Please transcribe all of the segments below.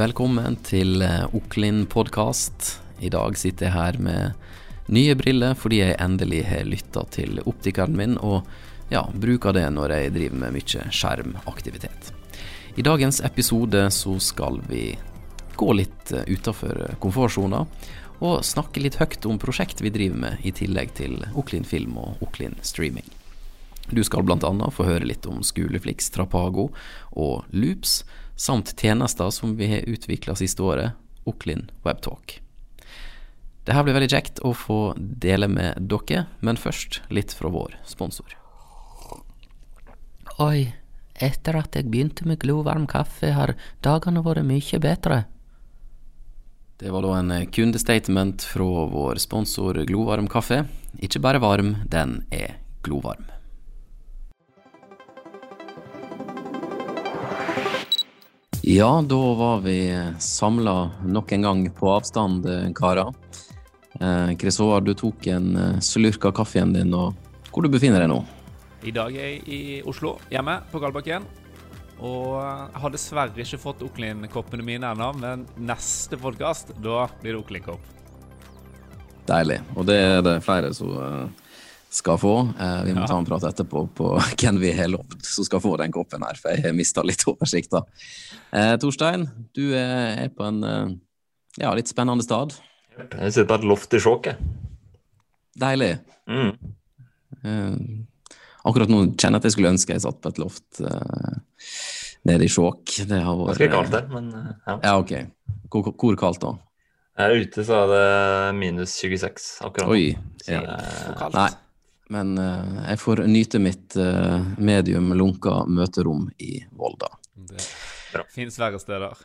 Velkommen til Oklin podkast. I dag sitter jeg her med nye briller fordi jeg endelig har lytta til optikeren min, og ja, bruker det når jeg driver med mye skjermaktivitet. I dagens episode så skal vi gå litt utafor komfortsona, og snakke litt høyt om prosjekt vi driver med, i tillegg til Oklin film og Oklin streaming. Du skal bl.a. få høre litt om Skoleflix, Trapago og Loops, samt tjenester som vi har utvikla siste året, Oklin Webtalk. Det her blir veldig kjekt å få dele med dere, men først litt fra vår sponsor. Oi, etter at jeg begynte med glovarm kaffe, har dagene vært mye bedre. Det var da en kundestatement fra vår sponsor Glovarm kaffe. Ikke bare varm, den er glovarm. Ja, da var vi samla nok en gang på avstand, karer. Eh, Chris Håvard, du tok en eh, slurk av kaffen din, og hvor du befinner deg nå? I dag er jeg i Oslo, hjemme på Galbakken. Og jeg har dessverre ikke fått Oklin-koppene mine ennå, men neste podkast, da blir det Oklin-kopp. Deilig. Og det er det flere som uh, skal få. Eh, vi må ta en prat etterpå på hvem vi har lovd som skal få den koppen her, for jeg har mista litt oversikt. da. Eh, Torstein, du er på en eh, ja, litt spennende stad. Jeg sitter på et loft i Skjåk, Deilig. Mm. Eh, akkurat nå kjenner jeg at jeg skulle ønske jeg satt på et loft eh, nede i Skjåk. Det har vært Ganske kaldt der, men eh, ja. Ja, ok. Hvor, hvor kaldt da? Her ute så er det minus 26 akkurat nå. Oi. Ja. Så kaldt. Nei, men eh, jeg får nyte mitt eh, medium lunka møterom i Volda. Det fins verre steder.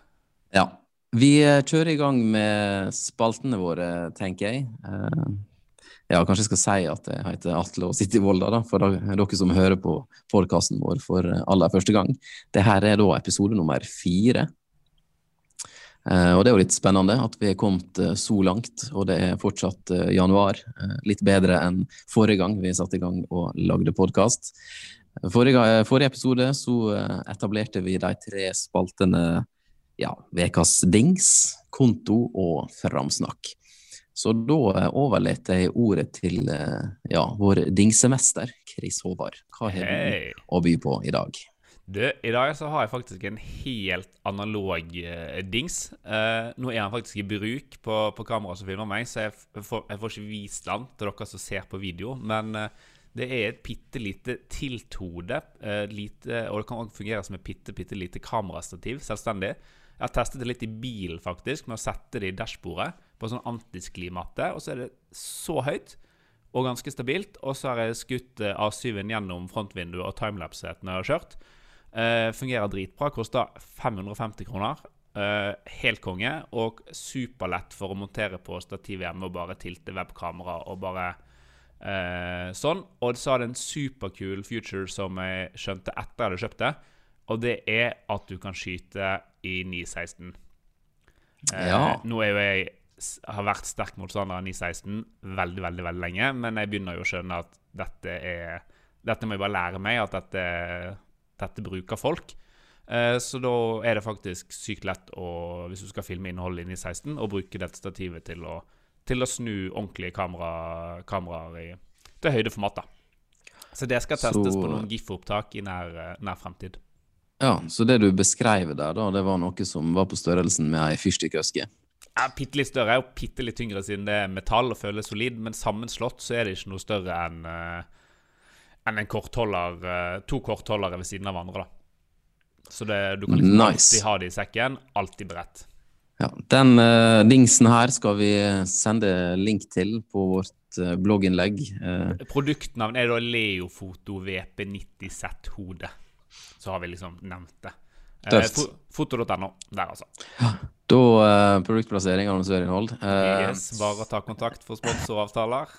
Ja. Vi eh, kjører i gang med spaltene våre, tenker jeg. Eh, ja, kanskje jeg skal si at jeg heter Atle og sitter i Volda, da, for da- dere som hører på podkasten vår for aller første gang. Dette er da episode nummer fire. Eh, og det er jo litt spennende at vi er kommet eh, så langt, og det er fortsatt eh, januar. Litt bedre enn forrige gang vi satte i gang og lagde podkast. Forrige, forrige episode så etablerte vi de tre spaltene ja, Vekas dings, konto og framsnakk. Så da overlater jeg ordet til ja, vår dingsemester, Chris Håvard. Hva har du hey. å by på i dag? Du, I dag så har jeg faktisk en helt analog eh, dings. Eh, nå er han faktisk i bruk på, på kamera som filmer meg, så jeg, får, jeg får ikke vist den til dere som ser på video. Men eh, det er et bitte lite tilthode, eh, lite, og det kan også fungere som et bitte, bitte lite kamerastativ selvstendig. Jeg har testet det litt i bilen, faktisk, med å sette det i dashbordet på en sånn antisklimatte. Og så er det så høyt og ganske stabilt. Og så har jeg skutt eh, A7-en gjennom frontvinduet og timelapset når jeg har kjørt. Eh, fungerer dritbra. Koster 550 kroner. Uh, helt konge. Og superlett for å montere på stativ hjemme og bare tilte webkamera og bare uh, sånn. Og så har det en superkul future som jeg skjønte etter jeg hadde kjøpt det. Og det er at du kan skyte i 916. Uh, Ja. Nå er jo jeg har vært sterk motstander av 916 veldig, veldig veldig lenge, men jeg begynner jo å skjønne at dette er Dette må jeg bare lære meg, at dette, dette bruker folk. Eh, så da er det faktisk sykt lett å, hvis du skal filme innholdet i 16, å bruke dette stativet til å, til å snu ordentlige kamera, kameraer i, til høydeformat. da. Så det skal testes Så- på noen GIF-opptak i nær, nær fremtid. Ja, Så det du beskrev der, da, det var noe som var på størrelsen med ei fyrstikkøske? Ja, Bitte litt større og bitte litt tyngre siden det er metall og føles solid, men sammenslått så er det ikke noe større enn eh, enn en kortholder, eh, to kortholdere ved siden av hverandre. da. Så det, du kan liksom Nice. alltid ha det i sekken, alltid beredt. Ja, Den uh, dingsen her skal vi sende link til på vårt uh, blogginnlegg. Uh, Produktnavn er da Leofoto VP90Z-hode. Så har vi liksom nevnt det. Uh, Foto.no. Der, altså. da uh, produktplassering, annonsørinnhold. Uh, Yes, bare ta kontakt for sponsoravtaler.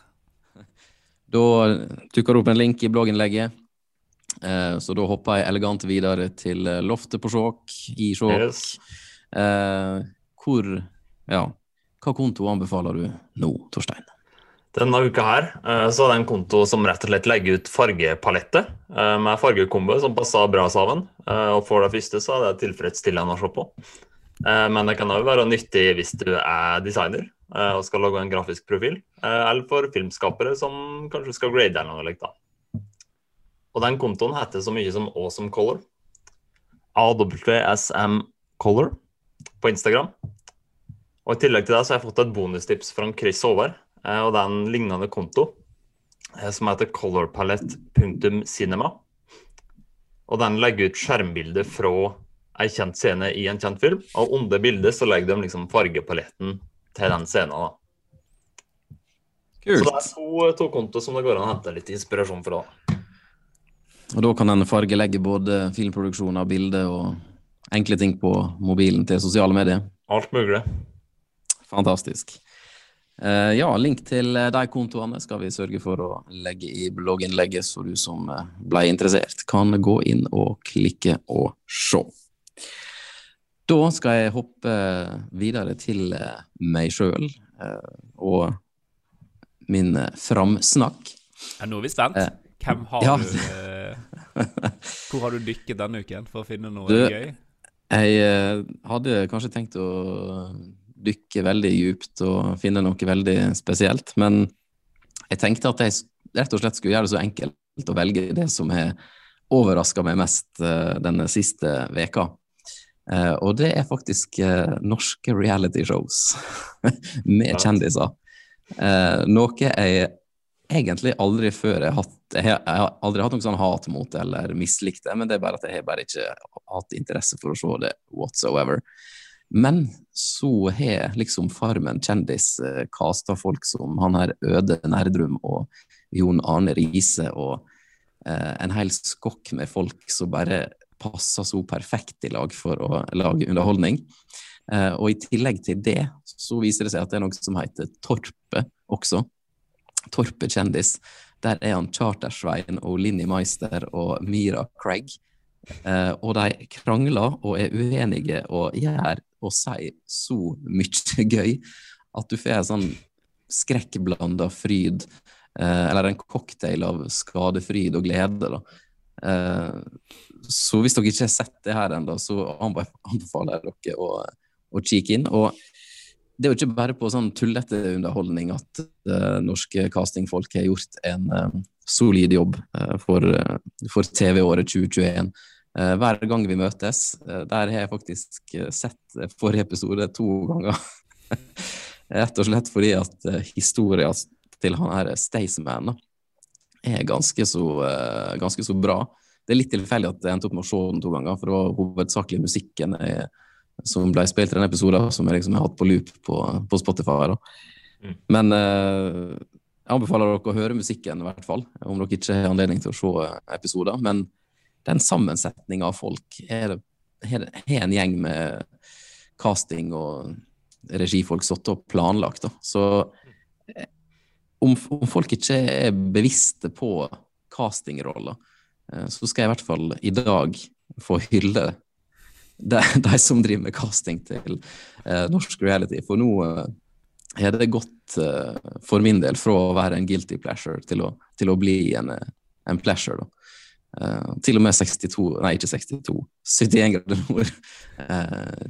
Da dukker det opp en link i blogginnlegget. Eh, så da hopper jeg elegant videre til eh, loftet på Skjåk, i Skjåk. Yes. Eh, hvor Ja, hva konto anbefaler du nå, Torstein? Denne uka her så er det en konto som rett og slett legger ut fargepalette med fargekombo som passer bra sammen. Og for det første så er det tilfredsstillende å se på. Men det kan òg være nyttig hvis du er designer og skal lage en grafisk profil. Eh, eller for filmskapere som kanskje skal grade eller noe likt. Og den kontoen heter så mye som Awesome Color. AWSM Color på Instagram. Og I tillegg til det så har jeg fått et bonustips fra Chris Håvard. Og det er en lignende konto som heter colorpalette.cinema. Og den legger ut skjermbilder fra ei kjent scene i en kjent film, og under bildet så legger de liksom fargepaletten til den scenen. da. Kult. Så det er to, to konto som det går an å hente litt inspirasjon fra. Og da kan en fargelegge både filmproduksjoner, bilder og enkle ting på mobilen til sosiale medier. Alt mulig. Fantastisk. Uh, ja, link til eh, de kontoene skal vi sørge for å legge i blogginnlegget, så du som eh, ble interessert, kan gå inn og klikke og se. Da skal jeg hoppe videre til eh, meg sjøl eh, og min eh, framsnakk. Ja, nå er vi spent. Hvem har ja. du Hvor har du dykket denne uken for å finne noe Du- gøy? Jeg hadde kanskje tenkt å dykke veldig djupt og finne noe veldig spesielt, men jeg tenkte at jeg rett og slett skulle gjøre det så enkelt å velge det som har overraska meg mest denne siste veka. Eh, og det er faktisk eh, norske reality shows med kjendiser. Eh, noe jeg egentlig aldri før jeg har hatt Jeg har, aldri hatt noe sånn hat mot det eller mislikt det, men det er bare at jeg har bare ikke hatt interesse for å se det whatsoever. Men så har liksom Farmen kjendis casta folk som han her Øde Nerdrum og Jon Arne Riise og eh, en hel skokk med folk som bare passer så perfekt i lag for å lage underholdning. Eh, og i tillegg til det så viser det seg at det er noe som heter Torpet også. Torpet kjendis. Der er han Chartersveien og Linni Meister og Mira Craig. Eh, og de krangler og er uenige og gjør og sier så mye gøy at du får en sånn skrekkblanda fryd, eh, eller en cocktail av skadefryd og glede. da. Eh, så hvis dere ikke har sett det her ennå, så anbefaler jeg dere å, å kikke inn. Og det er jo ikke bare på sånn tullete underholdning at uh, norske castingfolk har gjort en uh, solid jobb uh, for, for TV-året 2021. Eh, hver gang vi møtes, der har jeg faktisk sett forrige episode to ganger. Rett og slett fordi at uh, historia til han her Staysman er ganske så, eh, ganske så bra. Det er litt tilfeldig at jeg endte opp med å se den to ganger, for det var hovedsakelig musikken jeg, som ble spilt i den episoden, som jeg liksom har hatt på loop på, på Spotify. Mm. Men eh, jeg anbefaler dere å høre musikken, i hvert fall, om dere ikke har anledning til å se eh, episoder. Men den sammensetninga av folk er en gjeng med casting og regifolk satt og planlagt. Da. Så om, om folk ikke er bevisste på castingroller, eh, så skal jeg i hvert fall i dag få hylle de, de som driver med casting til eh, norsk reality. For nå eh, er det gått eh, for min del fra å være en guilty pleasure til å, til å bli en, eh, en pleasure. Eh, til og med 62, nei ikke 62, 71 grader nord.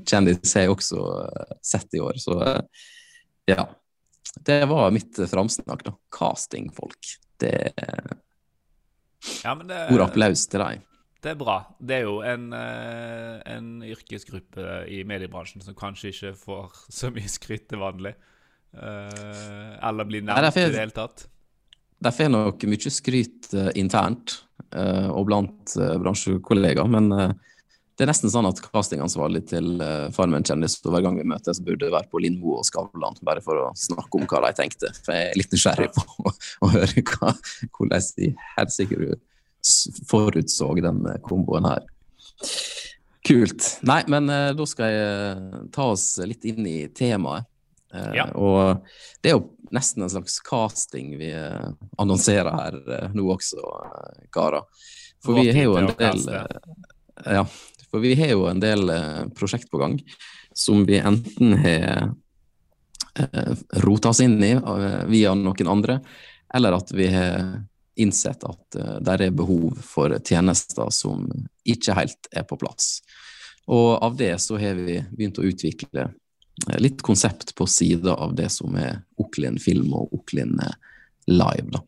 Kjendis har jeg også eh, sett i år, så eh, ja. Det var mitt framsnakk, da. Castingfolk. Det Ja, men det, stor applaus til deg. det er bra. Det er jo en, eh, en yrkesgruppe i mediebransjen som kanskje ikke får så mye skryt til vanlig. Eh, eller blir nevnt i det hele tatt. De får nok mye skryt eh, internt og blant bransjekollegaer, men det er nesten sånn at castingansvarlig til uh, Farmen kjendis hver gang vi møtes, burde være på Lindmo og Skavlan, bare for å snakke om hva de tenkte. For jeg er litt nysgjerrig på å, å høre hva, hvordan de helsike du forutså den eh, komboen her. Kult. Nei, men eh, da skal jeg eh, ta oss litt inn i temaet. Eh, Ja. Og det er jo nesten en slags casting vi eh, annonserer her eh, nå også, eh, karer. For vi har jo en del eh, Ja, for vi har jo en del eh, prosjekt på gang som vi enten har eh, rota oss inn i eh, via noen andre, eller at vi har innsett at det er behov for tjenester som ikke helt er på plass. Og av det så har vi begynt å utvikle litt konsept på sida av det som er Oklin film og Oklin live. da.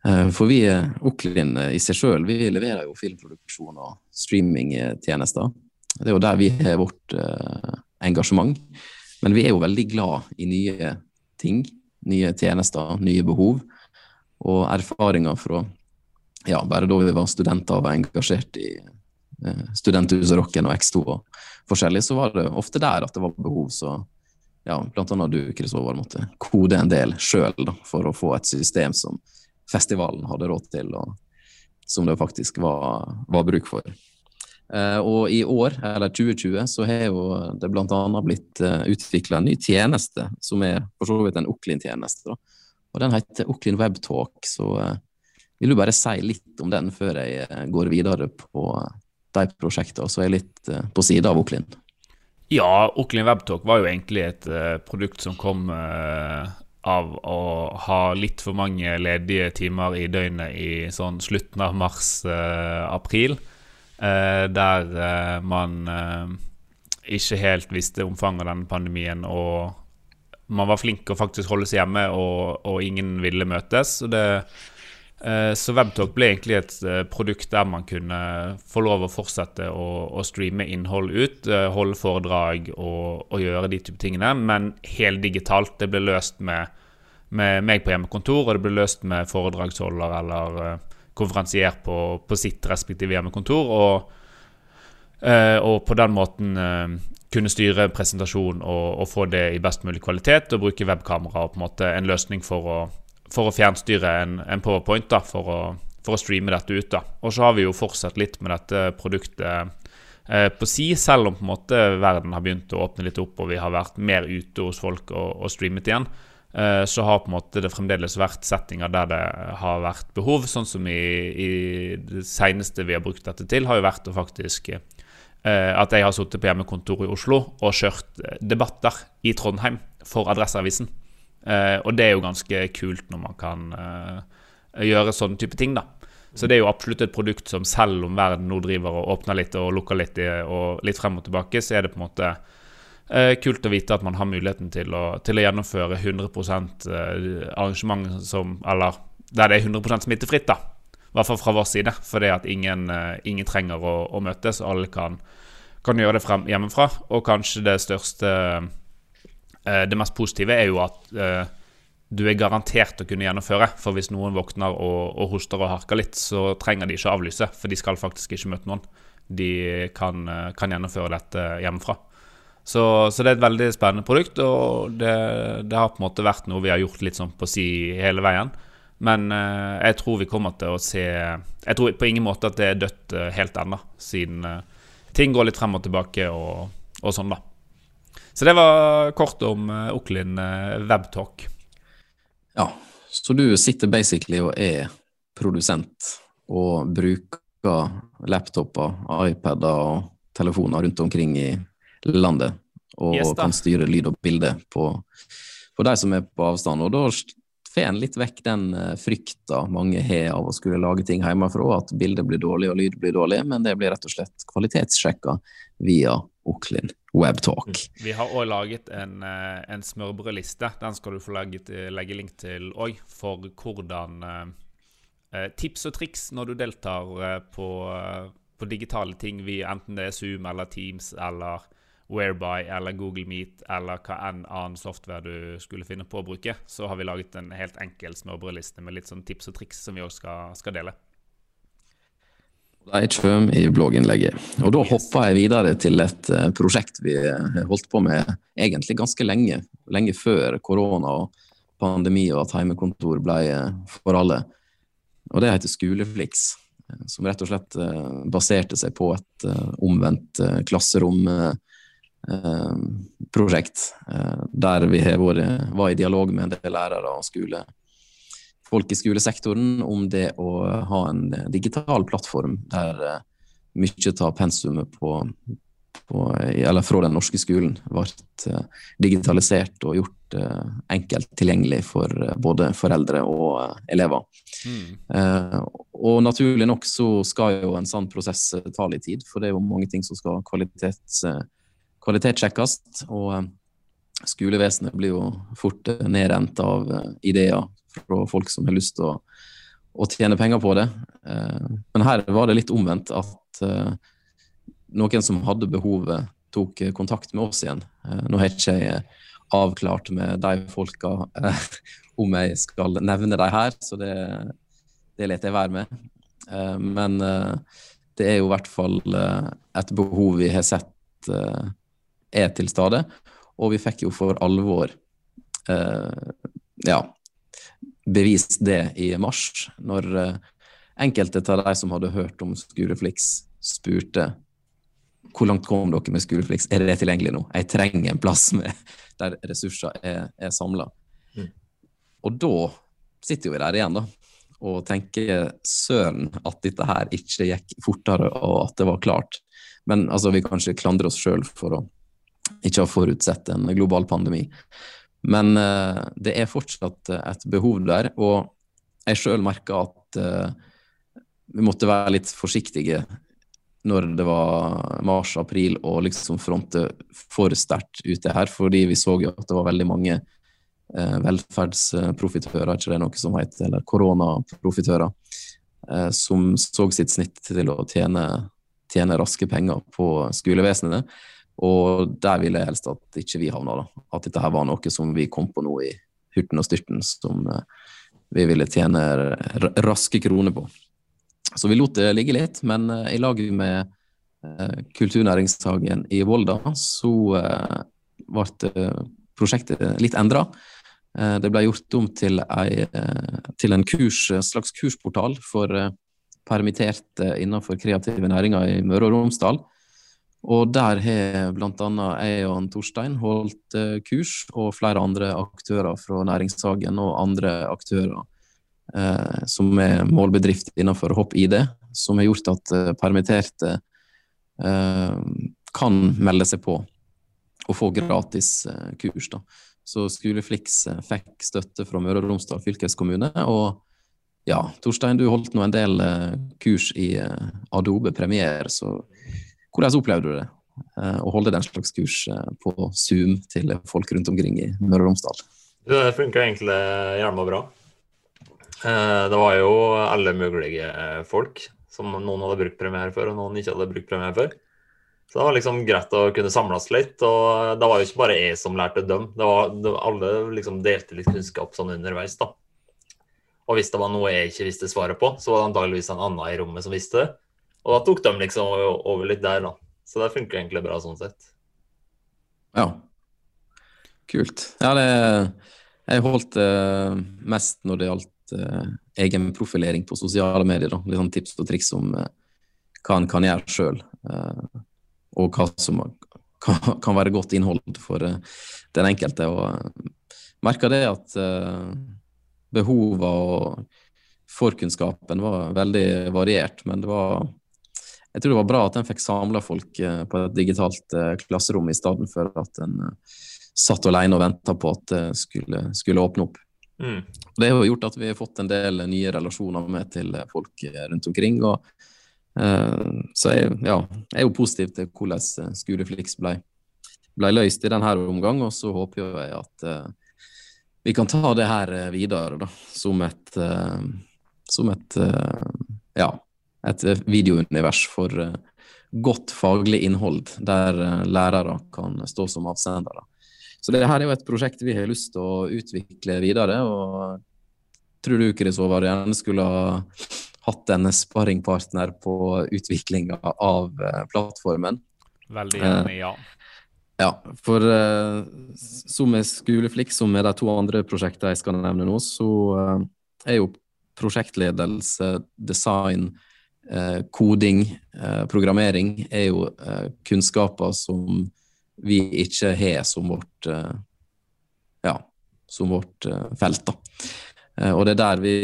For vi, Oklin i seg sjøl, vi leverer jo filmproduksjon og streamingtjenester. Det er jo der vi har vårt uh, engasjement. Men vi er jo veldig glad i nye ting, nye tjenester, nye behov. Og erfaringer fra ja, bare da vi var studenter og var engasjert i uh, Studenthuset Rocken og X2 og forskjellig, så var det ofte der at det var behov. Så ja, blant annet du, Kristoffer, måtte kode en del sjøl for å få et system som festivalen hadde råd til, og som det faktisk var, var bruk for. Uh, og i år, eller 2020, så har jo det bl.a. blitt uh, eh, utvikla en ny tjeneste, som er for så vidt en Oklin-tjeneste. Og Den heter Oklin Webtalk. Så uh, vil du bare si litt om den før jeg går videre på de prosjektene, så er jeg litt på sida av Oklin. Ja, Oklin Webtalk var jo egentlig et produkt som kom av å ha litt for mange ledige timer i døgnet i sånn slutten av mars-april. Eh, der eh, man eh, ikke helt visste omfanget av denne pandemien, og man var flink å faktisk holde seg hjemme, og, og ingen ville møtes. Så, det, så Webtalk ble egentlig et produkt der man kunne få lov å fortsette å, å streame innhold ut, holde foredrag og, og, gjøre de type tingene, men heldigitalt. Det ble løst med, med meg på hjemmekontor, og det ble løst med foredragsholder eller konferansier på, på sitt respektive hjemmekontor. Og, og på den måten kunne styre presentasjon og, og, få det i best mulig kvalitet. Og bruke webkamera og på en måte en løsning for å, for å fjernstyre en, en powerpoint da, for å, for å, streame dette ut. da. Og så har vi jo fortsatt litt med dette produktet uh, på si, selv om på en måte verden har begynt å åpne litt opp og vi har vært mer ute hos folk og, og streamet igjen. Eh, så har på en måte det fremdeles vært settinger der det har vært behov. Sånn som i, i det seneste vi har brukt dette til, har jo vært å faktisk eh, at jeg har sittet på hjemmekontoret i Oslo og kjørt eh, debatter i Trondheim for Adresseavisen. Og det er jo ganske kult når man kan gjøre sånne type ting, da. Så det er jo absolutt et produkt som selv om verden nå driver og åpner litt og lukker litt og litt frem og tilbake, så er det på en måte Eh, kult å vite at man har muligheten til å, til å gjennomføre 100 eh, arrangement som Eller der det er 100 smittefritt, da. I hvert fall fra vår side. Fordi at ingen, ingen trenger å, å, møtes. Alle kan, kan gjøre det frem hjemmefra. Og kanskje det største Det mest positive er jo at du er garantert å kunne gjennomføre. For hvis noen våkner og, og, hoster og harker litt, så trenger de ikke avlyse. For de skal faktisk ikke møte noen. De kan, kan gjennomføre dette hjemmefra. Så, så, det er et veldig spennende produkt, og det, det, har på en måte vært noe vi har gjort litt sånn på si hele veien. Men eh, jeg tror vi kommer til å se Jeg tror på ingen måte at det er dødt eh, helt ennå, siden eh, ting går litt frem og tilbake og, og, sånn, da. Så det var kort om eh, Oklin eh, Webtalk. Ja, så du sitter basically og er produsent og bruker laptoper, iPader og telefoner rundt omkring i landet, og yes, kan styre lyd og bilde på, på de som er på avstand. Og da får en litt vekk den uh, frykta mange har av å skulle lage ting hjemmefra, at bildet blir dårlig og lyd blir dårlig, men det blir rett og slett kvalitetssjekka via Oklin Webtalk. Mm. Vi har òg laget en, uh, en smørbrødliste. Den skal du få legge, legge link til òg, for hvordan uh, Tips og triks når du deltar på, på digitale ting, enten det er Zoom eller Teams eller Whereby eller Google Meet eller hva enn annen software du skulle finne på å bruke, så har vi laget en helt enkel smørbrødliste med litt sånn tips og triks som vi også skal, skal dele. De kommer i blogginnlegget. Og da hopper jeg videre til et uh, prosjekt vi holdt på med egentlig ganske lenge. Lenge før korona og pandemi og at heimekontor ble uh, for alle. Og det heter Skoleflix. Som rett og slett baserte seg på et omvendt klasserom Eh, prosjekt eh, der vi var i dialog med en del lærere og skole, folk i skolesektoren om det å ha en digital plattform der eh, mye av pensumet på, på, eller fra den norske skolen ble digitalisert og gjort enkelt tilgjengelig for både foreldre og elever. Mm. Og naturlig nok så skal jo en sånn prosess ta litt tid, for det er jo mange ting som skal kvalitets, kvalitetssjekkes. Og skolevesenet blir jo fort nedrent av ideer fra folk som har lyst til å, å tjene penger på det. Men her var det litt omvendt, at noen som hadde behovet, tok kontakt med oss igjen. Eh, nå har ikke jeg avklart med de folka eh, om jeg skal nevne de her, så det, det lar jeg være med. Eh, men det er jo i hvert fall et behov vi har sett er til stede. Og vi fikk jo for alvor ja, bevist det i mars, når enkelte av de som hadde hørt om Skureflix, spurte hvor langt kom dere med Skureflix, Er det tilgjengelig nå? Jeg trenger en plass med, der ressurser er, er samla. Mm. Og da sitter vi der igjen, da. Og tenker søren at dette her ikke gikk fortere, og at det var klart. Men altså, vi kan ikke klandre oss sjøl for å ikke ha forutsett en global pandemi. Men uh, det er fortsatt et behov der. Og jeg sjøl merka at uh, vi måtte være litt forsiktige når det var mars-april, og liksom fronte for sterkt ute her. Fordi vi så jo at det var veldig mange eh, velferdsprofitører, ikke det er noe som heter, eller koronaprofitører, eh, som så sitt snitt til å tjene, tjene, raske penger på skolevesenet. Og der ville jeg helst at ikke vi havna, da. At dette her var noe som vi kom på nå i hurten og styrten, som eh, vi ville tjene raske kroner på. Så vi lot det ligge litt, men uh, i lag med uh, Kulturnæringshagen i Volda så ble prosjektet litt endra. Det ble gjort om til, ei, til en kurs, slags kursportal for permitterte innenfor kreative næringer i Møre og Romsdal. Og der har bl.a. jeg og Torstein holdt kurs, og flere andre aktører fra Næringshagen og andre aktører eh, som er målbedrift innenfor Hopp ID, som har gjort at eh, permitterte eh, kan melde seg på og få gratis eh, kurs. Da. Så Skoleflix eh, fikk støtte fra Møre og Romsdal fylkeskommune. og ja, Torstein, du holdt nå en del eh, kurs i Adobe Premiere, så hvordan opplevde du det? Å holde den slags kurs på Zoom til folk rundt omkring i Møre og Romsdal? Det funka egentlig gjerne bra. Eh, det var jo alle mulige eh, folk som noen hadde brukt premiere før, og noen ikke hadde brukt premiere før. Så det var liksom greit å kunne samles litt. Og det var jo ikke bare jeg som lærte dem. Det var, det, alle liksom delte litt kunnskap sånn underveis. da. Og hvis det var noe jeg ikke visste svaret på, så var det antageligvis en annen i rommet som visste det. Og da tok de liksom over litt der, da. Så det funker egentlig bra sånn sett. Ja. Kult. Ja, det Jeg holdt uh, mest når det gjaldt uh, egen profilering på sosiale medier. Da. Litt sånn tips og triks om uh, hva en kan gjøre sjøl, og hva som kan, kan, være godt innhold for den enkelte. Og merka det at behova og forkunnskapen var veldig variert, men det var jeg tror det var bra at en fikk samla folk på et digitalt klasserom, i stedet for at en satt alene og venta på at det skulle, skulle åpne opp. Mm. Det har gjort at vi har fått en del nye relasjoner med til folk rundt omkring. og uh, Så jeg, ja, jeg er jo positiv til hvordan eh, Skoleflix ble, ble løst i denne omgang, og så håper jeg at uh, vi kan ta det her videre da, som et, uh, som et ja, et videounivers for godt faglig innhold, der lærere kan stå som avsendere. Så det her er jo et prosjekt vi har lyst til å utvikle videre. og Tror du Chris Håvard gjerne skulle ha hatt en sparringpartner på utviklinga av uh, plattformen? Veldig gjerne, ja. Uh, ja, for uh, som med Skoleflikk, som med de to andre prosjektene jeg skal nevne nå, så er jo prosjektledelse, design, koding, programmering er jo kunnskaper som vi ikke har som vårt eh, ja, som vårt eh, felt. da. Eh, og det er der vi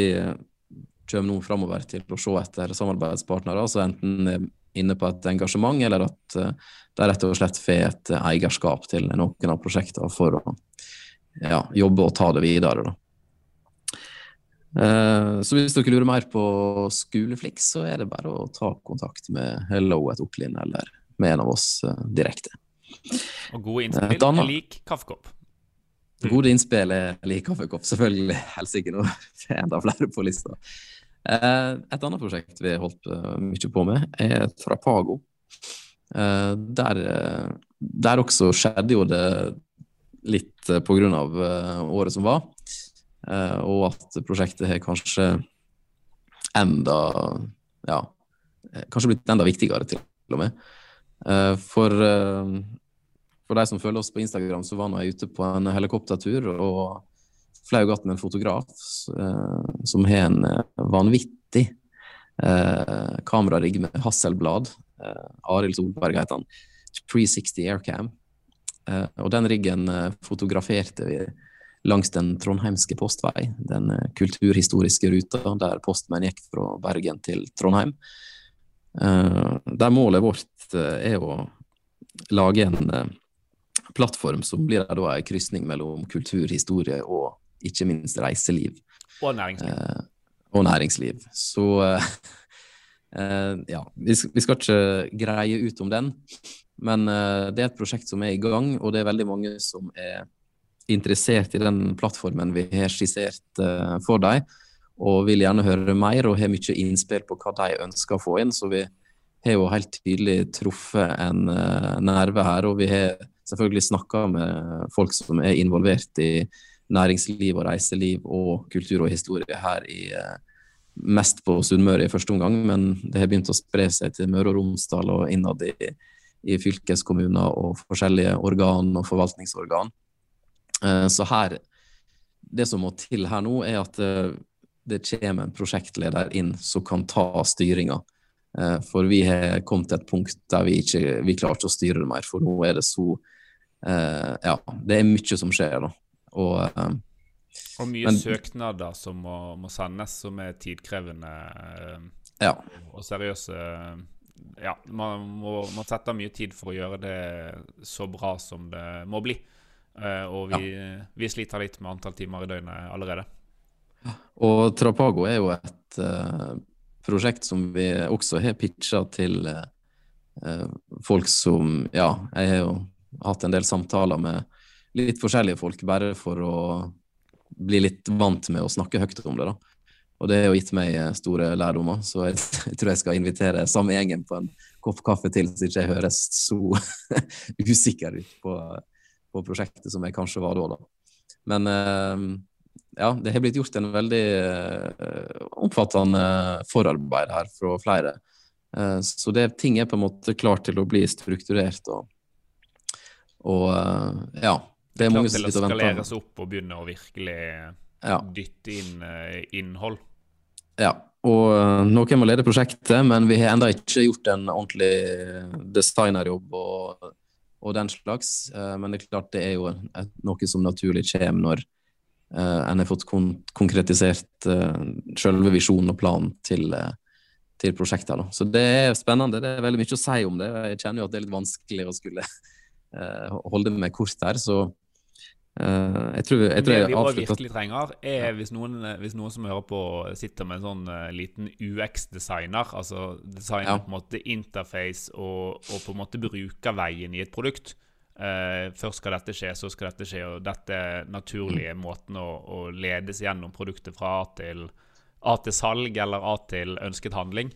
kommer nå framover til å se etter samarbeidspartnere, altså enten inne på et engasjement, eller at de rett og slett får et eierskap til noen av prosjektene for å ja, jobbe og ta det videre. da. Uh, så hvis dere lurer mer på Skoleflix, så er det bare å ta kontakt med Hello et Opplin eller med en av oss uh, direkte. Og gode innspill er lik kaffekopp. Gode innspill er lik kaffekopp, selvfølgelig. Helsike, nå er enda flere på lista. Eh, et annet prosjekt vi har holdt eh, mye på med, er Trapago. Eh, der, der også skjedde jo det litt på grunn av året som var. Og at prosjektet har kanskje enda Ja, kanskje blitt enda viktigere, til og med. For, for de som følger oss på Instagram, så var nå jeg ute på en helikoptertur og fløy med en fotograf eh, som har en eh, vanvittig eh, kamerarigg med Hasselblad. Eh, Arild Solberg heter han. 360 Aircam. Eh, og den riggen eh, fotograferte vi langs den trondheimske postvei, den kulturhistoriske ruta der postmenn gikk fra Bergen til Trondheim. der målet vårt er å lage en plattform som blir da en krysning mellom kultur, historie og ikke minst reiseliv. Og næringsliv. Eh, og næringsliv. Så eh, ja, vi, skal ikke greie ut om den. Men eh, det er et prosjekt som er i gang, og det er veldig mange som er interessert i den plattformen vi har skissert uh, for dem. Og vil gjerne høre mer og har mye innspill på hva de ønsker å få inn. Så vi har jo helt tydelig truffet en uh, nerve her. Og vi har selvfølgelig snakka med folk som er involvert i næringsliv og reiseliv og kultur og historie her i uh, mest på Sunnmøre i første omgang, men det har begynt å spre seg til Møre og Romsdal og innad i, i fylkeskommuner og forskjellige organ og forvaltningsorgan. Eh, så her Det som må til her nå, er at eh, det kommer en prosjektleder inn som kan ta styringa. For vi har kommet til et punkt der vi ikke vi klarer ikke å styre det mer. For nå er det så Ja, det er mye som skjer. da. Og, og mye men, søknader som må, må, sendes, som er tidkrevende ja. og seriøse. Ja, man må, må, sette mye tid for å gjøre det så bra som det må bli. Uh, og vi, ja. vi, sliter litt med antall timer i døgnet allerede. Og Trapago er jo et uh, prosjekt som vi også har pitcha til folk som Ja, jeg har jo hatt en del samtaler med litt forskjellige folk, bare for å bli litt vant med å snakke høyt om det. da. Og det har jo gitt meg eh, store lærdommer, så jeg, jeg, tror jeg skal invitere samme gjengen på en kopp kaffe til, så ikke jeg høres så usikker ut på, på, prosjektet som jeg kanskje var da. da. Men eh, ja, det har blitt gjort en veldig uh, omfattende forarbeid her fra flere. Uh, så det, ting er på en måte klart til å bli strukturert og, og ja, det er mange som sitter og venter. Skaleres opp og begynne å virkelig ja. dytte inn innhold. Ja, og noen må lede prosjektet, men vi har ennå ikke gjort en ordentlig designerjobb og, og den slags. Uh, men det er klart det er jo noe som naturlig kommer når en har fått kon konkretisert selve visjonen og planen til, til prosjektet. Så det er spennende. Det er veldig mye å si om det. Jeg kjenner jo at det er litt vanskelig å skulle holde meg kort her. så Uh, jeg tror, jeg tror det vi òg virkelig trenger, er hvis noen, hvis noen, som hører på, sitter med en sånn uh, liten UX-designer, altså designer ja. på en måte interface og, og, på en måte brukerveien i et produkt. Uh, først skal dette skje, så skal dette skje, og dette naturlige mm. måten å, å, ledes gjennom produktet fra A til, A til salg eller A til ønsket handling.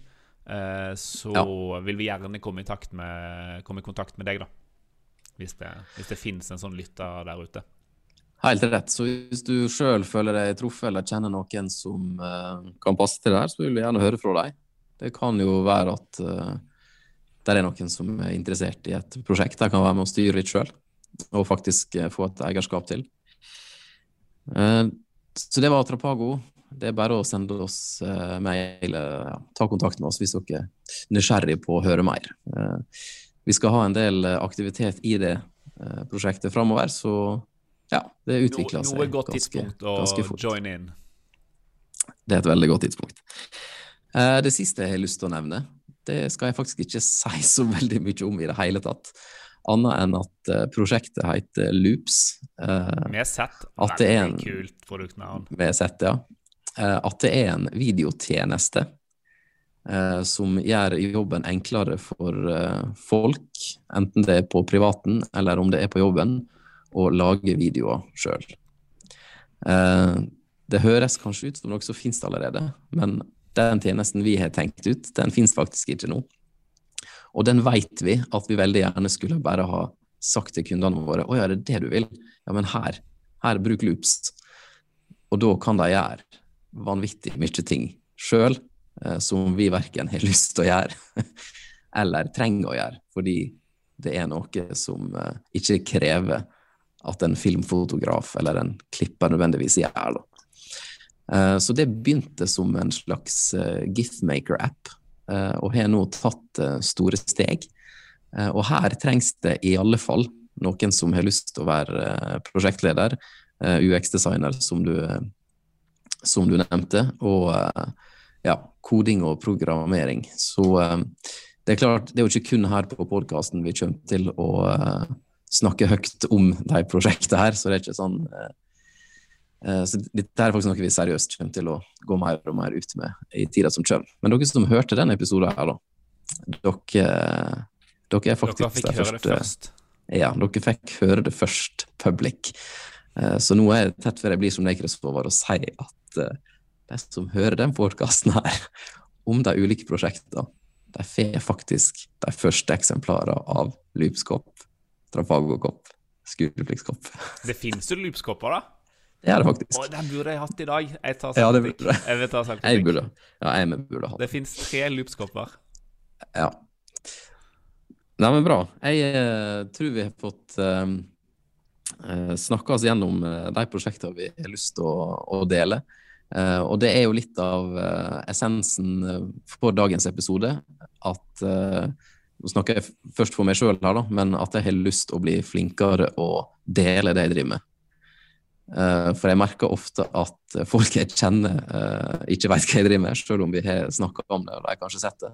så ja. vil vi gjerne komme i, med, komme i, kontakt med deg, da. Hvis det, hvis det finnes en sånn lytter der ute. Helt rett. Så hvis du sjøl føler deg truffet eller kjenner noen som uh, kan passe til det her, så vil vi gjerne høre fra deg. Det kan jo være at uh, det er noen som er interessert i et prosjekt de kan være med å styre litt sjøl, og faktisk uh, få et eierskap til. så det var Atrapago. Det er bare å sende oss mail, ja, ta kontakt med oss hvis dere er nysgjerrig på å høre mer. vi skal ha en del aktivitet i det prosjektet framover, så ja, det utvikler seg Noe godt ganske, tidspunkt å join in. Det er et veldig godt tidspunkt. Eh, det siste jeg har lyst til å nevne, det skal jeg faktisk ikke si så veldig mye om i det hele tatt. Annet enn at uh, prosjektet heter Loops. Med er en- Veldig kult produktnavn. med Z, ja. Eh, at det er en videotjeneste eh, som gjør jobben enklere for eh, folk, enten det er på privaten eller om det er på jobben, å lage videoer sjøl. Eh, det høres kanskje ut som noe som finnes allerede, men den tjenesten vi har tenkt ut, den finnes faktisk ikke nå. Og den vet vi at vi veldig gjerne skulle bare ha sagt til kundene våre å ja, det er det du vil? Ja, men her, her bruk loops. Og da kan de gjøre vanvittig mye ting sjøl eh, som vi verken har lyst til å gjøre eller trenger å gjøre, fordi det er noe som eh, ikke krever at en filmfotograf eller en klipper nødvendigvis gjør. Da. Eh, så det begynte som en slags eh, giftmaker-app, eh, og har nå tatt store steg. Og her trengs det i alle fall noen som har lyst til å være prosjektleder, UX-designer, som som du nevnte, og ja, koding og programmering. Så det er klart, det er jo ikke kun her på podkasten vi kommer til å snakke høyt om de prosjektene her, så det er ikke sånn eh, eh, så Dette er faktisk noe vi seriøst kommer til å gå mer og mer ut med i tida som kommer. Men dere som hørte denne episoden her, da. Dere, dere er faktisk Dere fikk høre det først. ja, dere fikk høre det først public. Eh, Så nå er jeg tett før jeg blir som deg, Kristoffer, og sier at eh, de som hører den podkasten her om de ulike prosjektene, de får faktisk de første eksemplarene av Loopskopp, Trafagokopp, Skuleplikskopp. Det finnes jo loopskopper, da. Er det faktisk. Å, den burde jeg hatt i dag. Jeg tar Ja, det burde jeg. Jeg ta Jeg burde, ja, jeg burde hatt. Det finnes tre loopskopper. Ja. Nei, men bra. Jeg eh, tror vi har fått eh, snakka oss gjennom eh, de prosjektene vi har lyst til å, å dele. Eh, og det er jo litt av eh, essensen eh, for dagens episode. At eh, Nå snakker jeg først for meg sjøl her, da, men at jeg har lyst til å bli flinkere å dele det jeg driver med. Eh, for jeg merker ofte at folk jeg kjenner, eh, ikke vet hva jeg driver med, selv om vi har snakka om det og de har kanskje sett det.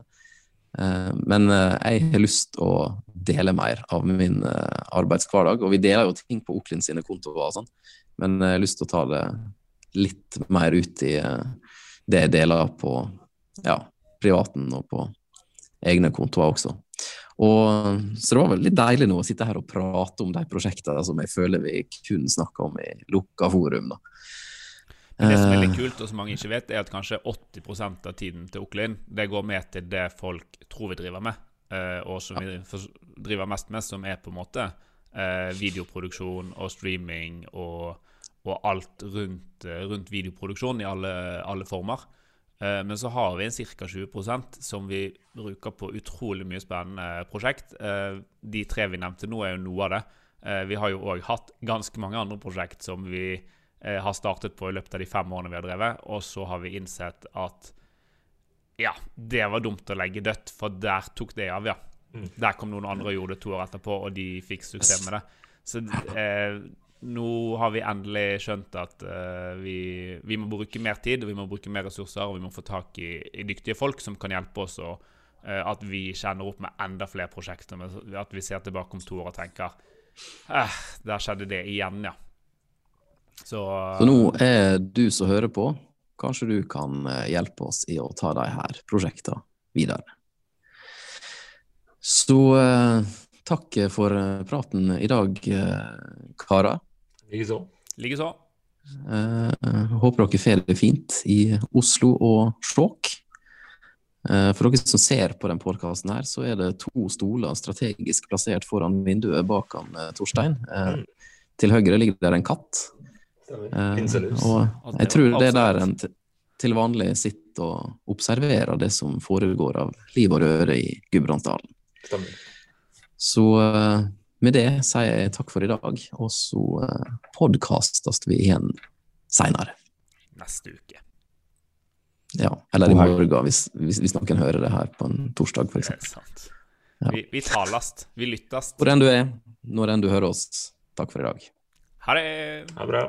Eh, Men jeg har lyst til å dele mer av min arbeidshverdag. Og vi deler jo ting på Oklin sine kontoer og sånn, men jeg har lyst til å ta det litt mer ut i det jeg deler på ja, privaten og på egne kontoer også. Og, så det var veldig deilig nå å sitte her og prate om de prosjektene som jeg føler vi kun snakker om i lukka forum. da. Men det som er Eh, litt kult, og som mange ikke vet, er at kanskje 80 av tiden til Oklin det går med til det folk tror vi driver med, eh, og som vi driver mest med, som er på en måte eh, videoproduksjon og streaming og, og alt rundt, eh, rundt videoproduksjon i alle, alle former. Eh, Men så har vi en ca. 20% som vi bruker på utrolig mye spennende prosjekt. Eh, De tre vi nevnte nå, er jo noe av det. Eh, Vi har jo òg hatt ganske mange andre prosjekt som vi har startet på i løpet av de fem årene vi har drevet, og så har vi innsett at ja, det var dumt å legge dødt, for der tok det av, ja. Der kom noen andre og gjorde det to år etterpå, og de fikk suksess med det. Så eh, nå har vi endelig skjønt at uh, vi, vi må bruke mer tid, og vi må bruke mer ressurser, og vi må få tak i, i dyktige folk som kan hjelpe oss, og uh, at vi kjenner opp med enda flere prosjekter. At vi ser tilbake om to år og tenker eh, Der skjedde det igjen, ja. Så, Så nå er du som hører på, kanskje du kan eh, hjelpe oss i å ta de her prosjektene videre. Så takk for eh, praten i dag, eh, karer. Likeså. Likeså. Eh, håper dere får det fint i Oslo og Skjåk. Eh, For dere som ser på den podkasten her, så er det to stoler strategisk plassert foran vinduet bak han eh, Torstein. Eh, Til høyre ligger der en katt. Pinselus. Og jeg tror det er der en til- til vanlig sitter og observerer det som foregår av liv og røre i Gudbrandsdalen. Stemmer. Så eh, med det sier jeg takk for i dag, og så uh, podkastes vi igjen seinere. Neste uke. Ja, eller i morgen, hvis, hvis, hvis noen hører det her på en torsdag, Det f.eks. er sant. Ja. Vi, vi talast. Vi lyttast. Hvor enn du er, når enn du hører oss, takk for i dag. Ha det! Ha det bra.